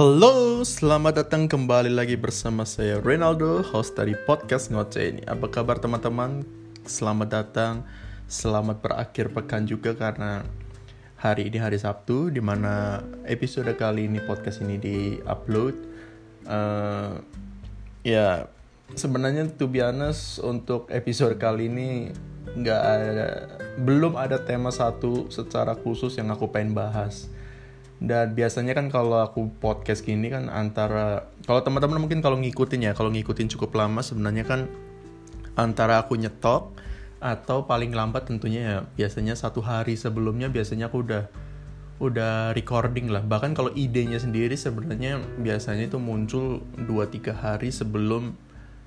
Halo, selamat datang kembali lagi bersama saya Ronaldo, host dari podcast Ngoceh ini. Apa kabar teman-teman? Selamat datang, selamat berakhir pekan juga karena hari ini hari Sabtu, di mana episode kali ini podcast ini di-upload. Uh, ya, sebenarnya to be honest, untuk episode kali ini nggak ada, belum ada tema satu secara khusus yang aku pengen bahas dan biasanya kan kalau aku podcast gini kan antara kalau teman-teman mungkin kalau ngikutin ya kalau ngikutin cukup lama sebenarnya kan antara aku nyetok atau paling lambat tentunya ya biasanya satu hari sebelumnya biasanya aku udah udah recording lah. Bahkan kalau idenya sendiri sebenarnya biasanya itu muncul 2-3 hari sebelum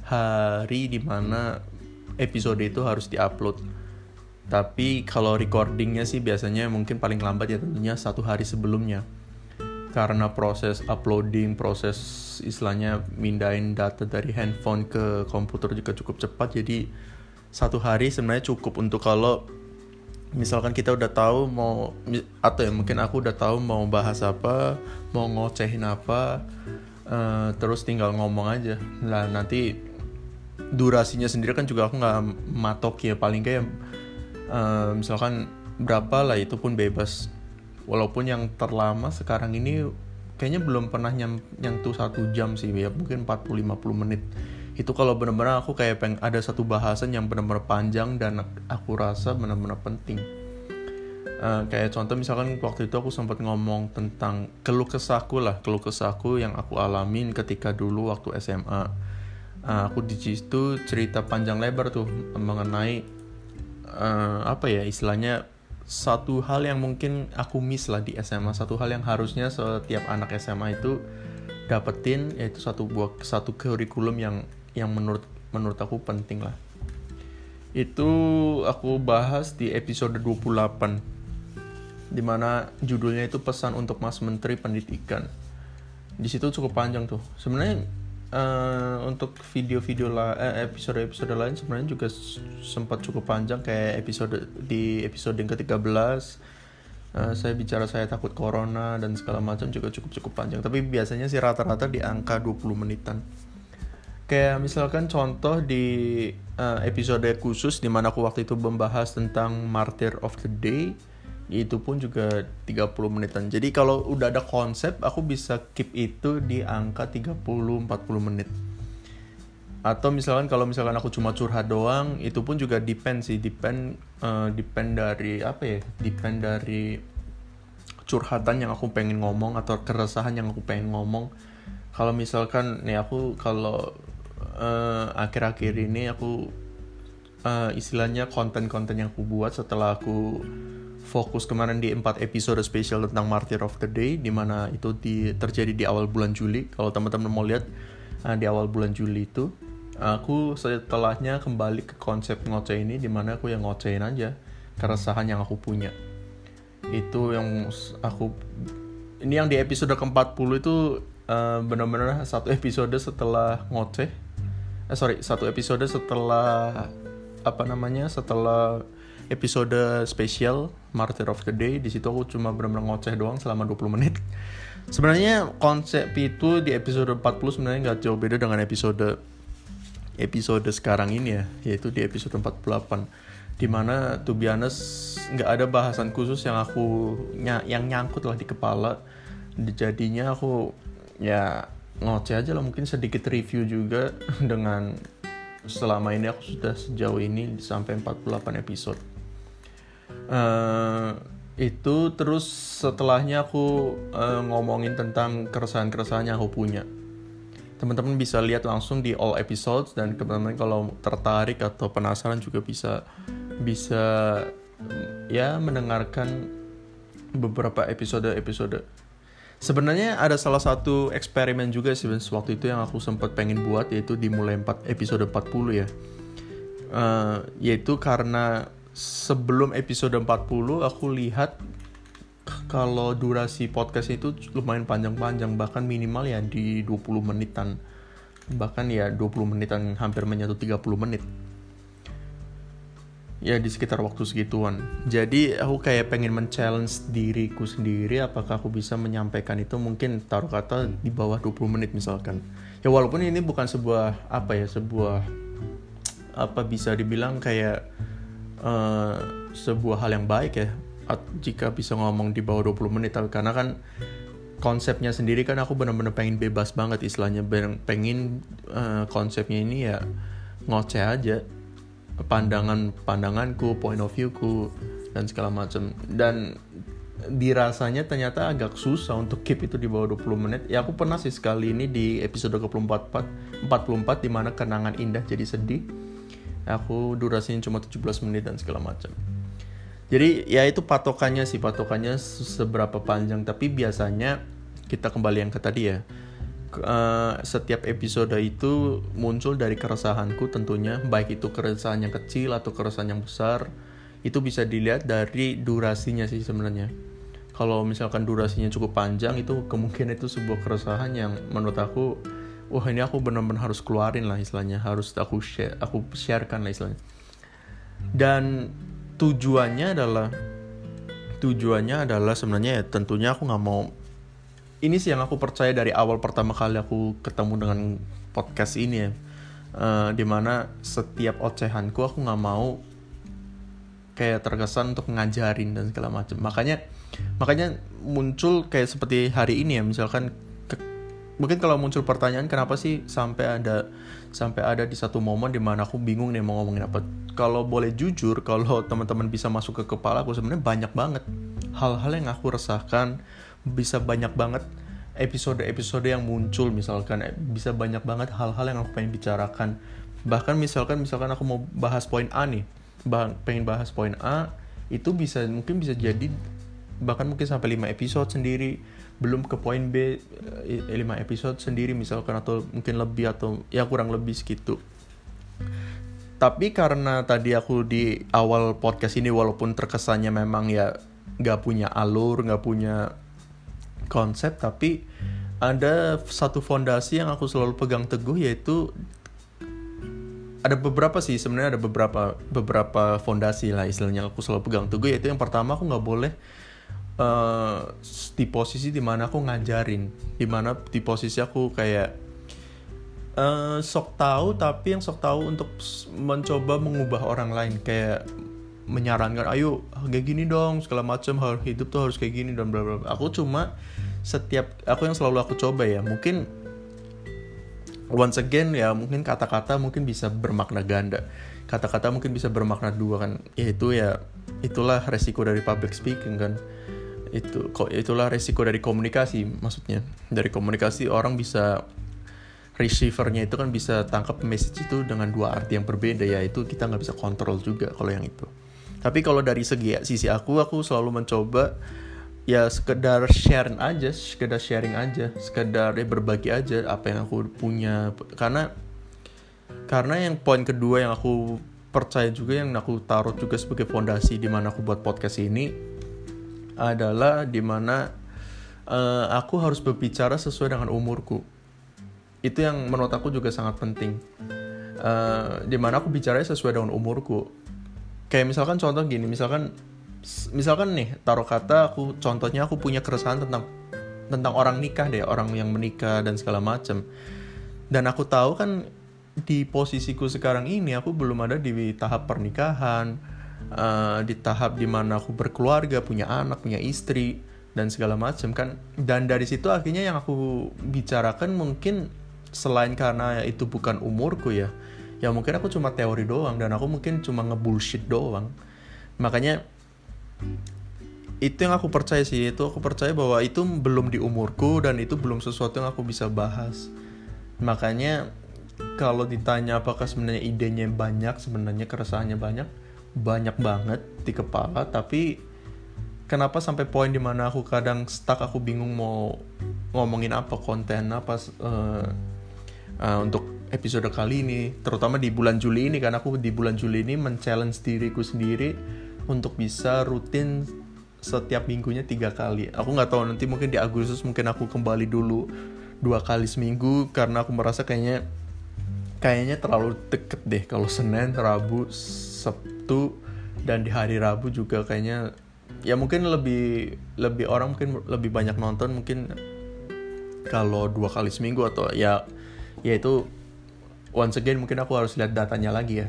hari di mana episode itu harus diupload tapi kalau recordingnya sih biasanya mungkin paling lambat ya tentunya satu hari sebelumnya. Karena proses uploading, proses istilahnya mindahin data dari handphone ke komputer juga cukup cepat. Jadi satu hari sebenarnya cukup untuk kalau misalkan kita udah tahu mau atau ya mungkin aku udah tahu mau bahas apa, mau ngocehin apa, uh, terus tinggal ngomong aja. Nah nanti durasinya sendiri kan juga aku nggak matok ya paling kayak uh, misalkan berapa lah itu pun bebas. Walaupun yang terlama sekarang ini kayaknya belum pernah nyam, nyentuh satu jam sih ya mungkin 40-50 menit. Itu kalau benar-benar aku kayak peng ada satu bahasan yang benar-benar panjang dan aku rasa benar-benar penting. Uh, kayak contoh misalkan waktu itu aku sempat ngomong tentang keluh kesahku lah. Keluh kesahku yang aku alamin ketika dulu waktu SMA uh, aku di situ cerita panjang lebar tuh mengenai uh, apa ya istilahnya satu hal yang mungkin aku miss lah di SMA satu hal yang harusnya setiap anak SMA itu dapetin yaitu satu buah satu kurikulum yang yang menurut menurut aku penting lah. Itu aku bahas di episode 28 di mana judulnya itu pesan untuk Mas Menteri Pendidikan. Di situ cukup panjang tuh. Sebenarnya uh, untuk video-video lah eh, episode-episode lain sebenarnya juga sempat cukup panjang kayak episode di episode yang ke-13 uh, eh, saya bicara saya takut corona dan segala macam juga cukup-cukup panjang. Tapi biasanya sih rata-rata di angka 20 menitan. Kayak misalkan contoh di uh, episode khusus di mana aku waktu itu membahas tentang martyr of the day itu pun juga 30 menitan. Jadi kalau udah ada konsep, aku bisa keep itu di angka 30-40 menit. Atau misalkan kalau misalkan aku cuma curhat doang, itu pun juga depend sih, depend uh, depend dari apa ya? Depend dari curhatan yang aku pengen ngomong atau keresahan yang aku pengen ngomong. Kalau misalkan nih aku kalau uh, akhir-akhir ini aku uh, istilahnya konten-konten yang aku buat setelah aku fokus kemarin di empat episode spesial tentang Martyr of the Day di mana itu di, terjadi di awal bulan Juli. Kalau teman-teman mau lihat uh, di awal bulan Juli itu aku setelahnya kembali ke konsep ngoceh ini di mana aku yang ngocehin aja keresahan yang aku punya. Itu yang aku ini yang di episode ke-40 itu uh, benar-benar satu episode setelah ngoceh. Eh sorry, satu episode setelah apa namanya? Setelah episode spesial Martyr of the Day. Di situ aku cuma benar-benar ngoceh doang selama 20 menit. Sebenarnya konsep itu di episode 40 sebenarnya nggak jauh beda dengan episode episode sekarang ini ya, yaitu di episode 48 di mana to be honest nggak ada bahasan khusus yang aku yang nyangkut lah di kepala jadinya aku ya ngoceh aja lah mungkin sedikit review juga dengan selama ini aku sudah sejauh ini sampai 48 episode uh, itu terus setelahnya aku uh, ngomongin tentang keresahan-keresahan yang aku punya. Teman-teman bisa lihat langsung di all episodes dan teman-teman kalau tertarik atau penasaran juga bisa bisa ya mendengarkan beberapa episode-episode. Sebenarnya ada salah satu eksperimen juga sih waktu itu yang aku sempat pengen buat yaitu dimulai 4 episode 40 ya. Uh, yaitu karena sebelum episode 40 aku lihat kalau durasi podcast itu lumayan panjang-panjang bahkan minimal ya di 20 menitan. Bahkan ya 20 menitan hampir menyentuh 30 menit. Ya di sekitar waktu segituan. Jadi aku kayak pengen men-challenge diriku sendiri apakah aku bisa menyampaikan itu mungkin taruh kata di bawah 20 menit misalkan. Ya walaupun ini bukan sebuah apa ya sebuah apa bisa dibilang kayak uh, sebuah hal yang baik ya jika bisa ngomong di bawah 20 menit karena kan konsepnya sendiri kan aku bener-bener pengen bebas banget istilahnya. Pengen uh, konsepnya ini ya ngoceh aja pandangan pandanganku point of viewku dan segala macam dan dirasanya ternyata agak susah untuk keep itu di bawah 20 menit. Ya aku pernah sih sekali ini di episode ke-44 44 di mana kenangan indah jadi sedih aku durasinya cuma 17 menit dan segala macam. Jadi ya itu patokannya sih patokannya seberapa panjang. Tapi biasanya kita kembali yang ke tadi ya uh, setiap episode itu muncul dari keresahanku tentunya baik itu keresahan yang kecil atau keresahan yang besar itu bisa dilihat dari durasinya sih sebenarnya. Kalau misalkan durasinya cukup panjang itu kemungkinan itu sebuah keresahan yang menurut aku wah ini aku benar-benar harus keluarin lah istilahnya. Harus aku share aku sharekan lah istilahnya. Dan tujuannya adalah tujuannya adalah sebenarnya ya tentunya aku nggak mau. Ini sih yang aku percaya dari awal pertama kali aku ketemu dengan podcast ini ya. Uh, di mana setiap ocehanku aku nggak mau kayak terkesan untuk ngajarin dan segala macam. Makanya makanya muncul kayak seperti hari ini ya misalkan mungkin kalau muncul pertanyaan kenapa sih sampai ada sampai ada di satu momen di mana aku bingung nih mau ngomongin apa. Kalau boleh jujur kalau teman-teman bisa masuk ke kepala aku sebenarnya banyak banget hal-hal yang aku resahkan. Bisa banyak banget episode-episode yang muncul misalkan eh, bisa banyak banget hal-hal yang aku pengen bicarakan. Bahkan misalkan misalkan aku mau bahas poin A nih bah pengen bahas poin A itu bisa mungkin bisa jadi bahkan mungkin sampai 5 episode sendiri belum ke poin B 5 eh, episode sendiri misalkan atau mungkin lebih atau ya kurang lebih segitu. Tapi karena tadi aku di awal podcast ini walaupun terkesannya memang ya nggak punya alur nggak punya konsep tapi ada satu fondasi yang aku selalu pegang teguh yaitu ada beberapa sih sebenarnya ada beberapa beberapa fondasi lah istilahnya aku selalu pegang teguh yaitu yang pertama aku nggak boleh uh, di posisi di mana aku ngajarin di mana di posisi aku kayak uh, sok tahu tapi yang sok tahu untuk mencoba mengubah orang lain kayak menyarankan ayo kayak gini dong segala macam hal hidup tuh harus kayak gini dan bla bla aku cuma setiap aku yang selalu aku coba ya mungkin once again ya mungkin kata-kata mungkin bisa bermakna ganda kata-kata mungkin bisa bermakna dua kan. Yaitu ya itulah resiko dari public speaking kan itu kok itulah resiko dari komunikasi maksudnya. Dari komunikasi orang bisa receivernya itu kan bisa tangkap message itu dengan dua arti yang berbeda ya. Itu kita nggak bisa kontrol juga kalau yang itu. Tapi kalau dari segi sisi aku aku selalu mencoba ya sekedar share aja sekedar sharing aja sekedar ya berbagi aja apa yang aku punya. Karena karena yang poin kedua yang aku percaya juga yang aku taruh juga sebagai fondasi di mana aku buat podcast ini adalah di mana uh, aku harus berbicara sesuai dengan umurku. Itu yang menurut aku juga sangat penting. Uh, di mana aku bicara sesuai dengan umurku. Kayak misalkan contoh gini misalkan misalkan nih taruh kata aku contohnya aku punya keresahan tentang tentang orang nikah deh orang yang menikah dan segala macam dan aku tahu kan di posisiku sekarang ini aku belum ada di tahap pernikahan uh, di tahap di mana aku berkeluarga punya anak punya istri dan segala macam kan. Dan dari situ akhirnya yang aku bicarakan mungkin selain karena itu bukan umurku ya ya mungkin aku cuma teori doang dan aku mungkin cuma ngebullshit doang. Makanya itu yang aku percaya sih itu aku percaya bahwa itu belum di umurku dan itu belum sesuatu yang aku bisa bahas. Makanya kalau ditanya apakah sebenarnya idenya banyak sebenarnya keresahannya banyak banyak banget di kepala tapi kenapa sampai poin di mana aku kadang stuck aku bingung mau ngomongin apa konten apa uh, uh, untuk episode kali ini terutama di bulan Juli ini karena aku di bulan Juli ini men-challenge diriku sendiri untuk bisa rutin setiap minggunya tiga kali. Aku nggak tahu nanti mungkin di Agustus mungkin aku kembali dulu dua kali seminggu karena aku merasa kayaknya kayaknya terlalu deket deh kalau Senin Rabu Sabtu dan di hari Rabu juga kayaknya ya mungkin lebih lebih orang mungkin lebih banyak nonton mungkin kalau dua kali seminggu atau ya ya itu once again mungkin aku harus lihat datanya lagi ya.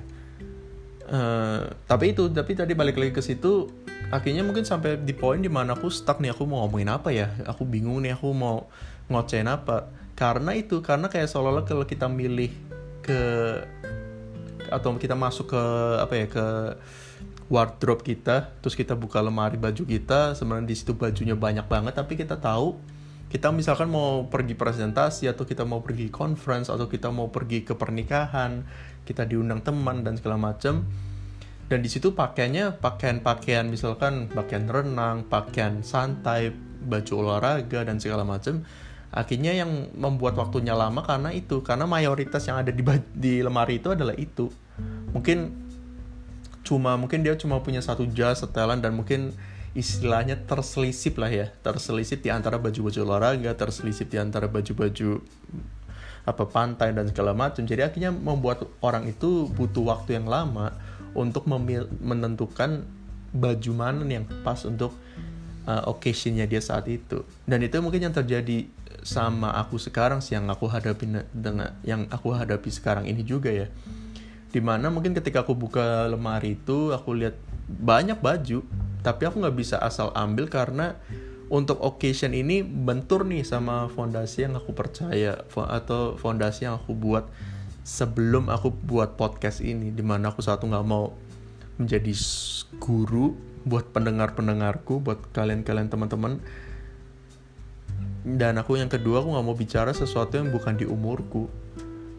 Uh, tapi itu tapi tadi balik lagi ke situ akhirnya mungkin sampai di poin di mana aku stuck nih aku mau ngomongin apa ya? Aku bingung nih aku mau ngocein apa? Karena itu karena kayak seolah-olah kalau kita milih ke atau kita masuk ke apa ya ke wardrobe kita terus kita buka lemari baju kita sebenarnya di situ bajunya banyak banget tapi kita tahu kita misalkan mau pergi presentasi atau kita mau pergi conference atau kita mau pergi ke pernikahan kita diundang teman dan segala macam dan di situ pakaiannya pakaian-pakaian misalkan pakaian renang pakaian santai baju olahraga dan segala macam akhirnya yang membuat waktunya lama karena itu karena mayoritas yang ada di di lemari itu adalah itu mungkin cuma mungkin dia cuma punya satu jas setelan dan mungkin istilahnya terselisip lah ya. Terselisip di antara baju-baju olahraga terselisip di antara baju-baju apa pantai dan segala macam. Jadi akhirnya membuat orang itu butuh waktu yang lama untuk menentukan baju mana yang pas untuk uh, occasionnya dia saat itu. Dan itu mungkin yang terjadi sama aku sekarang sih yang aku hadapi dengan yang aku hadapi sekarang ini juga ya di mana mungkin ketika aku buka lemari itu aku lihat banyak baju tapi aku nggak bisa asal ambil karena untuk occasion ini bentur nih sama fondasi yang aku percaya atau fondasi yang aku buat sebelum aku buat podcast ini di mana aku satu nggak mau menjadi guru buat pendengar-pendengarku buat kalian-kalian teman-teman. Dan aku yang kedua aku nggak mau bicara sesuatu yang bukan di umurku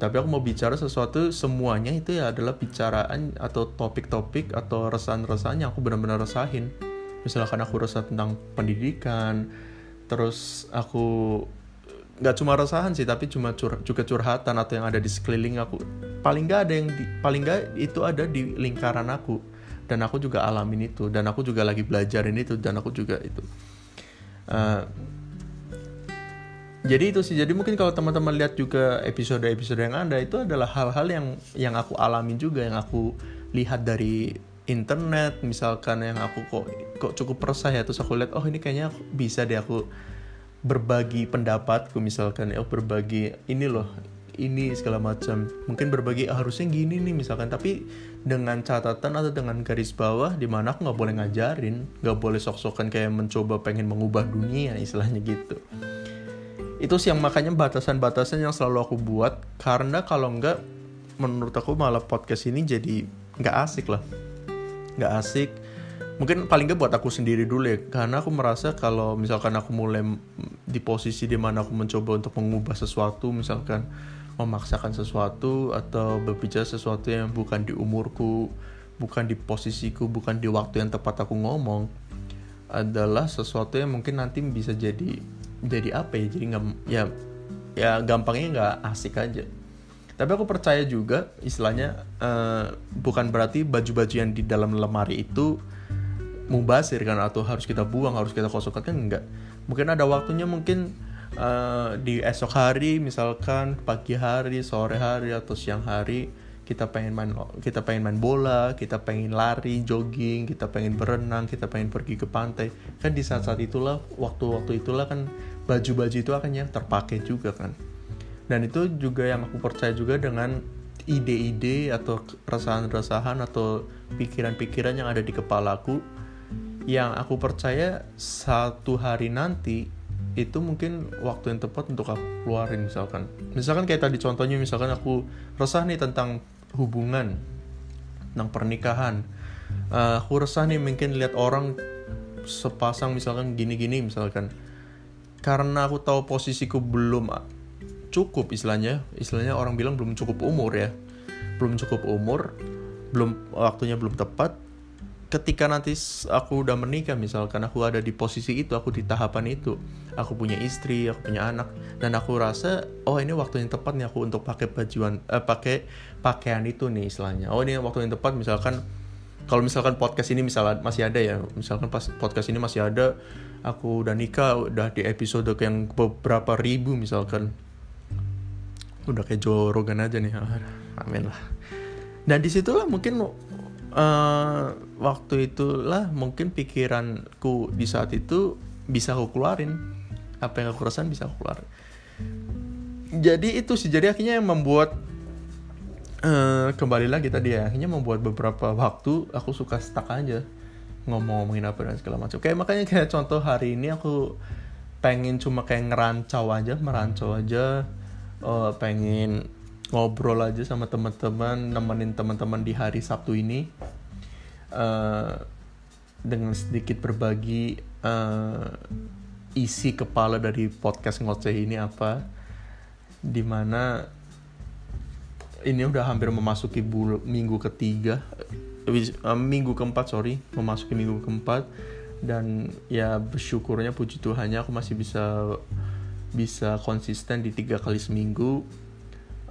tapi aku mau bicara sesuatu semuanya itu ya adalah bicaraan atau topik-topik atau resahan-resahan yang aku benar-benar resahin. Misalkan aku resah tentang pendidikan terus aku nggak cuma resahan sih tapi cuma cur juga curhatan atau yang ada di sekeliling aku. Paling nggak ada yang di, paling nggak itu ada di lingkaran aku. Dan aku juga alamin itu dan aku juga lagi belajarin itu dan aku juga itu. Uh, jadi itu sih jadi mungkin kalau teman-teman lihat juga episode-episode yang ada itu adalah hal-hal yang yang aku alami juga yang aku lihat dari internet misalkan yang aku kok kok cukup resah ya terus aku lihat oh ini kayaknya bisa deh aku berbagi pendapatku misalkan ya oh, berbagi ini loh ini segala macam. Mungkin berbagi oh, harusnya gini nih misalkan. Tapi dengan catatan atau dengan garis bawah di mana aku nggak boleh ngajarin nggak boleh sok-sokan kayak mencoba pengen mengubah dunia istilahnya gitu itu sih yang makanya batasan-batasan yang selalu aku buat. Karena kalau enggak menurut aku malah podcast ini jadi nggak asik lah. Nggak asik. Mungkin paling nggak buat aku sendiri dulu ya. Karena aku merasa kalau misalkan aku mulai di posisi di mana aku mencoba untuk mengubah sesuatu misalkan memaksakan sesuatu atau berbicara sesuatu yang bukan di umurku bukan di posisiku bukan di waktu yang tepat aku ngomong adalah sesuatu yang mungkin nanti bisa jadi jadi apa ya? Jadi nggak ya ya gampangnya nggak asik aja. Tapi aku percaya juga istilahnya uh, bukan berarti baju-baju yang di dalam lemari itu mubasir kan atau harus kita buang harus kita kosongkan kan enggak mungkin ada waktunya mungkin uh, di esok hari misalkan pagi hari sore hari atau siang hari kita pengen main kita pengen main bola kita pengen lari jogging kita pengen berenang kita pengen pergi ke pantai. Kan di saat-saat itulah waktu-waktu itulah kan baju-baju itu akan yang terpakai juga kan. Dan itu juga yang aku percaya juga dengan ide-ide atau resahan-resahan atau pikiran-pikiran yang ada di kepalaku yang aku percaya satu hari nanti itu mungkin waktu yang tepat untuk aku keluarin misalkan. Misalkan kayak tadi contohnya misalkan aku resah nih tentang hubungan tentang pernikahan. Uh, aku resah nih mungkin lihat orang sepasang misalkan gini-gini misalkan. Karena aku tahu posisiku belum cukup istilahnya istilahnya orang bilang belum cukup umur ya. Belum cukup umur belum waktunya belum tepat ketika nanti aku udah menikah misalkan aku ada di posisi itu aku di tahapan itu aku punya istri aku punya anak dan aku rasa oh ini waktu yang tepat nih aku untuk pakai bajuan eh, pakai pakaian itu nih istilahnya. Oh ini waktu yang tepat misalkan kalau misalkan podcast ini misalnya masih ada ya misalkan pas podcast ini masih ada aku udah nikah udah di episode yang beberapa ribu misalkan. Udah kayak Joe Rogan aja nih. Amin lah. Dan di situlah mungkin uh, waktu itulah mungkin pikiranku di saat itu bisa aku keluarin. Apa yang aku rasain bisa aku keluarin. Jadi itu sih jadi akhirnya yang membuat uh, kembali lagi tadi ya akhirnya membuat beberapa waktu aku suka stuck aja ngomong-ngomongin apa dan segala macam. Kayak makanya kayak contoh hari ini aku pengen cuma kayak ngerancau aja merancau aja uh, pengen ngobrol aja sama teman-teman nemenin teman-teman di hari Sabtu ini. Uh, dengan sedikit berbagi uh, isi kepala dari podcast ngoceh ini apa. Di mana ini udah hampir memasuki bul minggu ketiga. Uh, minggu keempat sorry. Memasuki minggu keempat. Dan ya bersyukurnya puji Tuhannya aku masih bisa bisa konsisten di tiga kali seminggu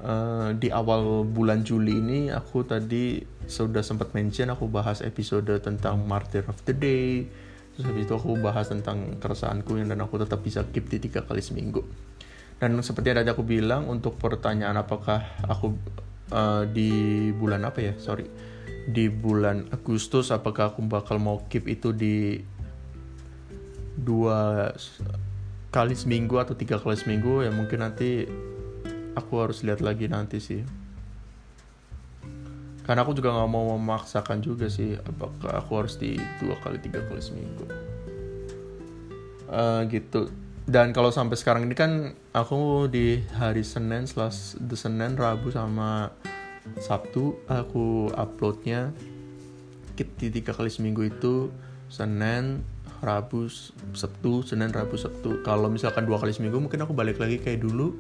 uh, di awal bulan Juli ini aku tadi sudah sempat mention aku bahas episode tentang Martyr of the Day. Terus habis itu aku bahas tentang keresahanku yang dan aku tetap bisa keep di tiga kali seminggu. Dan seperti yang tadi aku bilang untuk pertanyaan apakah aku uh, di bulan apa ya? Sorry. Di bulan Agustus apakah aku bakal mau keep itu di dua kali seminggu atau tiga kali seminggu? Ya mungkin nanti aku harus lihat lagi nanti sih. Karena aku juga nggak mau memaksakan juga sih apakah aku harus di dua kali tiga kali seminggu. Uh, gitu. Dan kalau sampai sekarang ini kan aku di hari Senin setelah the Senin Rabu sama Sabtu aku uploadnya. Di tiga kali seminggu itu Senin Rabu Sabtu Senin Rabu Sabtu. Kalau misalkan dua kali seminggu mungkin aku balik lagi kayak dulu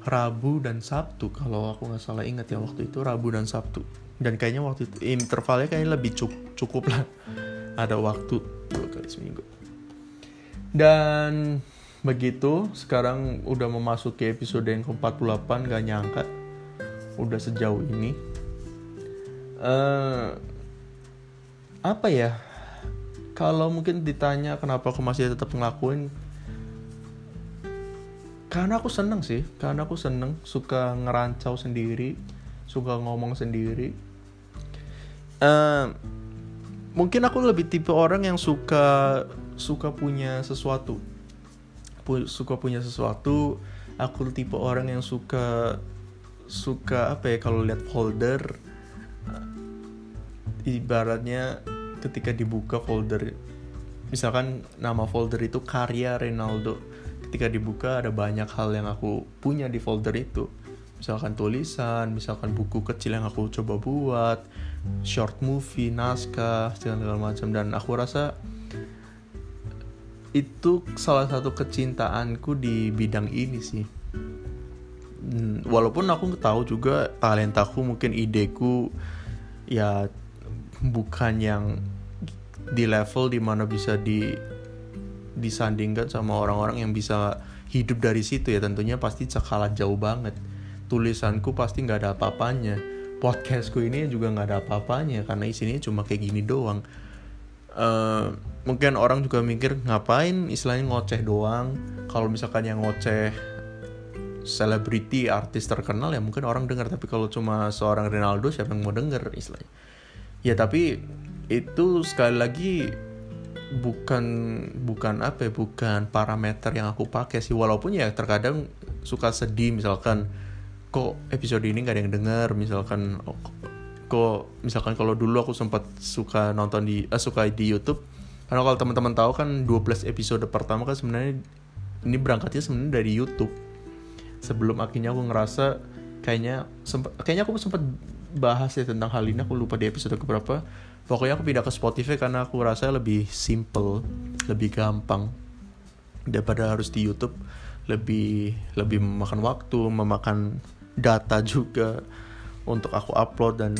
Rabu dan Sabtu kalau aku nggak salah ingat ya waktu itu Rabu dan Sabtu. Dan kayaknya waktu itu intervalnya kayaknya lebih cukup, cukup lah. Ada waktu dua kali seminggu. Dan begitu sekarang udah memasuki episode yang ke-48 gak nyangka udah sejauh ini. Uh, apa ya? Kalau mungkin ditanya kenapa aku masih tetap ngelakuin karena aku seneng sih karena aku seneng suka ngerancau sendiri suka ngomong sendiri. Uh, mungkin aku lebih tipe orang yang suka suka punya sesuatu. Pu suka punya sesuatu aku tipe orang yang suka suka apa ya kalau lihat folder ibaratnya ketika dibuka folder misalkan nama folder itu karya Ronaldo ketika dibuka ada banyak hal yang aku punya di folder itu. Misalkan tulisan misalkan buku kecil yang aku coba buat short movie naskah segala macam. Dan aku rasa itu salah satu kecintaanku di bidang ini sih. Hmm, walaupun aku tahu juga talentaku mungkin ideku ya bukan yang di level di mana bisa di disandingkan sama orang-orang yang bisa hidup dari situ ya. Tentunya pasti kalah jauh banget. Tulisanku pasti nggak ada apa-apanya. Podcastku ini juga nggak ada apa-apanya karena isinya cuma kayak gini doang. Uh, mungkin orang juga mikir ngapain istilahnya ngoceh doang? Kalau misalkan yang ngoceh selebriti artis terkenal ya mungkin orang dengar tapi kalau cuma seorang Ronaldo siapa yang mau denger istilahnya? Ya tapi itu sekali lagi bukan bukan apa ya bukan parameter yang aku pakai sih. Walaupun ya terkadang suka sedih misalkan kok episode ini gak ada yang denger? Misalkan kok misalkan kalau dulu aku sempat suka nonton di eh, suka di YouTube. Karena kalau teman-teman tahu kan 12 episode pertama kan sebenarnya ini berangkatnya sebenarnya dari YouTube. Sebelum akhirnya aku ngerasa kayaknya sempat kayaknya aku sempat bahas ya tentang hal ini aku lupa di episode keberapa pokoknya aku pindah ke Spotify karena aku rasa lebih simple lebih gampang. Daripada harus di YouTube lebih lebih memakan waktu memakan data juga untuk aku upload dan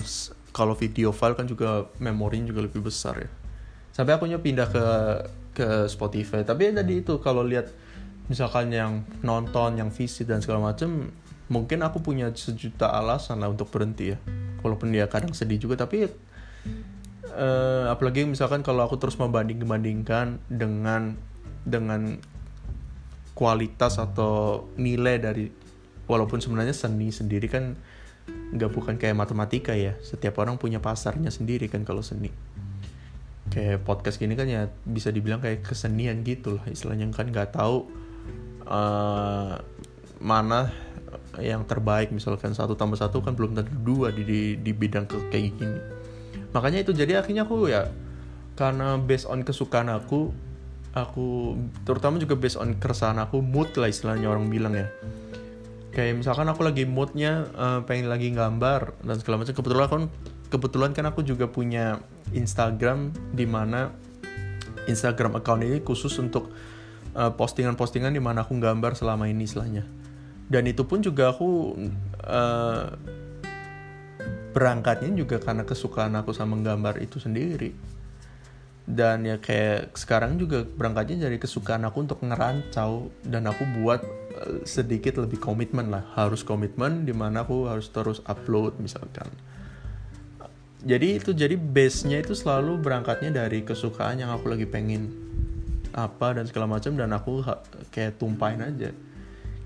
kalau video file kan juga memorinya juga lebih besar ya. Sampai aku pindah ke ke Spotify. Tapi ya tadi itu kalau lihat misalkan yang nonton yang visit dan segala macam mungkin aku punya sejuta alasan lah untuk berhenti ya. Walaupun dia kadang sedih juga tapi uh, apalagi misalkan kalau aku terus membanding bandingkan dengan dengan kualitas atau nilai dari walaupun sebenarnya seni sendiri kan nggak bukan kayak matematika ya. Setiap orang punya pasarnya sendiri kan kalau seni. Kayak podcast gini kan ya bisa dibilang kayak kesenian gitu lah istilahnya kan. Nggak tahu uh, mana yang terbaik. Misalkan satu tambah satu kan belum tentu dua di, di di bidang ke, kayak gini makanya itu jadi akhirnya aku ya karena based on kesukaan aku aku terutama juga based on keresahan aku mood lah istilahnya orang bilang ya. Kayak misalkan aku lagi moodnya uh, pengen lagi gambar dan segala macam kebetulan kan kebetulan kan aku juga punya Instagram di mana Instagram account ini khusus untuk uh, postingan-postingan di mana aku gambar selama ini istilahnya. Dan itu pun juga aku uh, berangkatnya juga karena kesukaan aku sama gambar itu sendiri. Dan ya kayak sekarang juga berangkatnya dari kesukaan aku untuk ngerancau dan aku buat uh, sedikit lebih komitmen lah. Harus komitmen di mana aku harus terus upload misalkan. Jadi itu jadi base nya itu selalu berangkatnya dari kesukaan yang aku lagi pengen apa dan segala macam dan aku kayak tumpahin aja.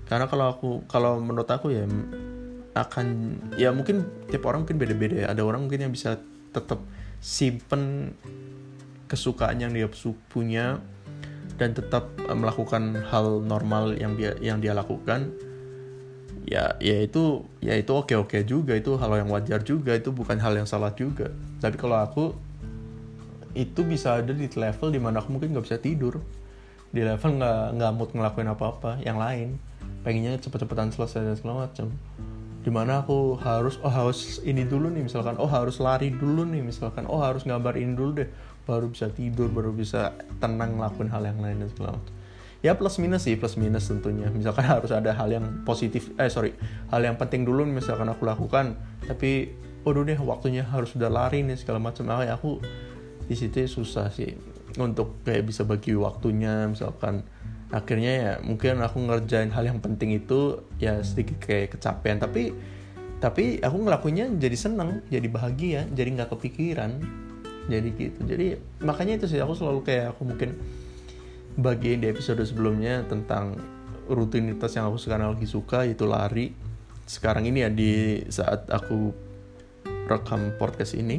Karena kalau aku kalau menurut aku ya akan ya mungkin tiap orang mungkin beda-beda ya. Ada orang mungkin yang bisa tetap simpen kesukaan yang dia punya dan tetap eh, melakukan hal normal yang dia yang dia lakukan. Ya ya itu ya itu oke oke juga. Itu hal yang wajar juga. Itu bukan hal yang salah juga. Tapi kalau aku itu bisa ada di level di mana aku mungkin nggak bisa tidur. Di level nggak nggak mood ngelakuin apa apa yang lain pengennya cepet-cepetan selesai dan segala macam di mana aku harus oh harus ini dulu nih misalkan oh harus lari dulu nih misalkan oh harus gambar ini dulu deh baru bisa tidur baru bisa tenang ngelakuin hal yang lain dan segala macam. Ya plus minus sih plus minus tentunya. Misalkan harus ada hal yang positif eh sorry hal yang penting dulu misalkan aku lakukan tapi waduh deh waktunya harus sudah lari nih segala macam. Ah, aku di situ susah sih untuk kayak bisa bagi waktunya misalkan akhirnya ya mungkin aku ngerjain hal yang penting itu ya sedikit kayak kecapean. Tapi tapi aku ngelakuinnya jadi seneng jadi bahagia jadi nggak kepikiran. Jadi gitu. Jadi makanya itu sih aku selalu kayak aku mungkin bagian di episode sebelumnya tentang rutinitas yang aku sekarang lagi suka yaitu lari. Sekarang ini ya di saat aku rekam podcast ini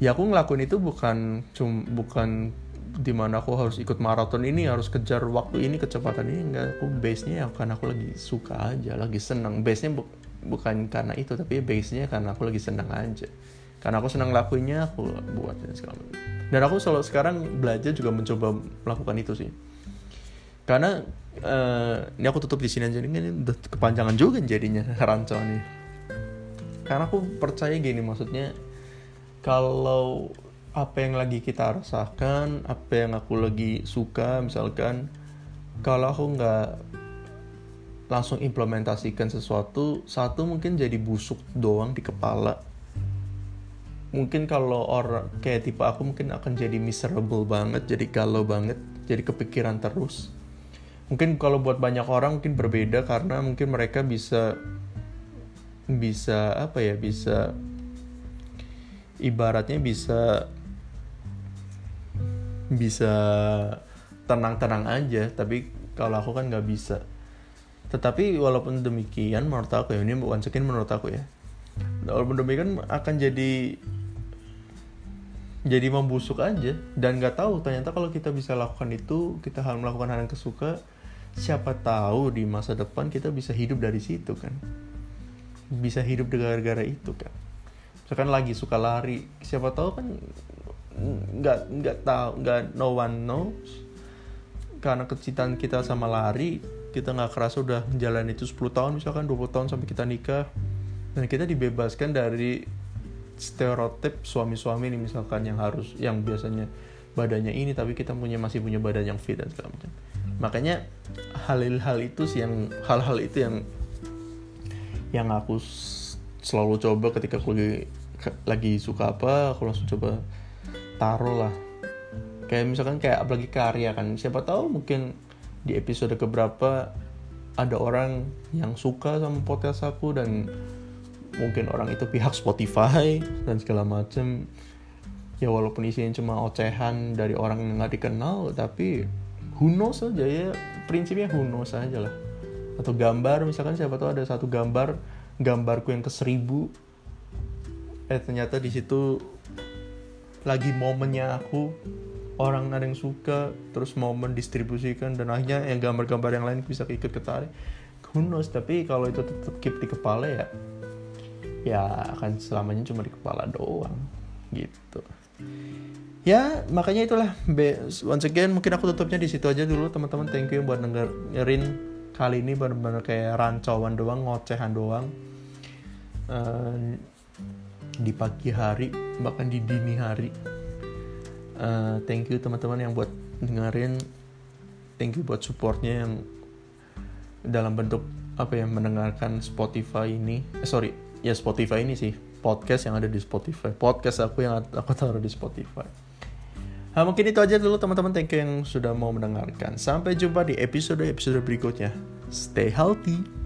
ya aku ngelakuin itu bukan cum bukan di mana aku harus ikut maraton ini harus kejar waktu ini kecepatan ini enggak aku base nya ya karena aku lagi suka aja lagi senang base nya bu bukan karena itu tapi base nya karena aku lagi senang aja. Karena aku senang lakuinnya aku buat dan segala macam. Dan aku selalu sekarang belajar juga mencoba melakukan itu sih. Karena uh, ini aku tutup di sini aja ini udah kepanjangan juga jadinya rancau nih. Karena aku percaya gini maksudnya kalau apa yang lagi kita rasakan apa yang aku lagi suka misalkan kalau aku nggak langsung implementasikan sesuatu satu mungkin jadi busuk doang di kepala. Mungkin kalau orang kayak tipe aku mungkin akan jadi miserable banget jadi galau banget jadi kepikiran terus. Mungkin kalau buat banyak orang mungkin berbeda karena mungkin mereka bisa bisa apa ya bisa ibaratnya bisa bisa tenang-tenang aja tapi kalau aku kan nggak bisa. Tetapi walaupun demikian menurut aku ya ini bukan sekian menurut aku ya. Walaupun demikian akan jadi jadi membusuk aja. Dan nggak tahu ternyata kalau kita bisa lakukan itu kita harus melakukan hal yang kesuka siapa tahu di masa depan kita bisa hidup dari situ kan. Bisa hidup gara-gara itu kan. Misalkan lagi suka lari siapa tahu kan nggak nggak tahu nggak no one knows. Karena kecintaan kita sama lari kita nggak kerasa udah menjalani itu 10 tahun misalkan 20 tahun sampai kita nikah. Dan kita dibebaskan dari stereotip suami-suami ini misalkan yang harus yang biasanya badannya ini tapi kita punya masih punya badan yang fit dan segala macam. Makanya hal-hal itu sih yang hal-hal itu yang yang aku selalu coba ketika aku lagi lagi suka apa aku langsung coba taruh lah kayak misalkan kayak apalagi karya kan siapa tahu mungkin di episode keberapa ada orang yang suka sama podcast aku dan mungkin orang itu pihak Spotify dan segala macem. Ya walaupun isinya cuma ocehan dari orang yang nggak dikenal tapi who knows aja ya. Prinsipnya who knows aja lah. Atau gambar misalkan siapa tahu ada satu gambar gambarku yang ke seribu. Eh ternyata di situ lagi momennya aku orang ada yang suka terus momen distribusikan dan akhirnya yang gambar-gambar yang lain bisa ikut ketarik. Who tapi kalau itu tetap keep di kepala ya ya akan selamanya cuma di kepala doang gitu. Ya makanya itulah once again mungkin aku tutupnya di situ aja dulu teman-teman. Thank you buat dengerin kali ini benar-benar kayak rancauan doang ngocehan doang. Uh, di pagi hari bahkan di dini hari. Uh, thank you teman-teman yang buat dengerin. Thank you buat supportnya yang dalam bentuk apa ya mendengarkan Spotify ini. Eh, sorry ya Spotify ini sih podcast yang ada di Spotify. Podcast aku yang aku taruh di Spotify. Nah, mungkin itu aja dulu teman-teman. Thank you yang sudah mau mendengarkan. Sampai jumpa di episode episode berikutnya. Stay healthy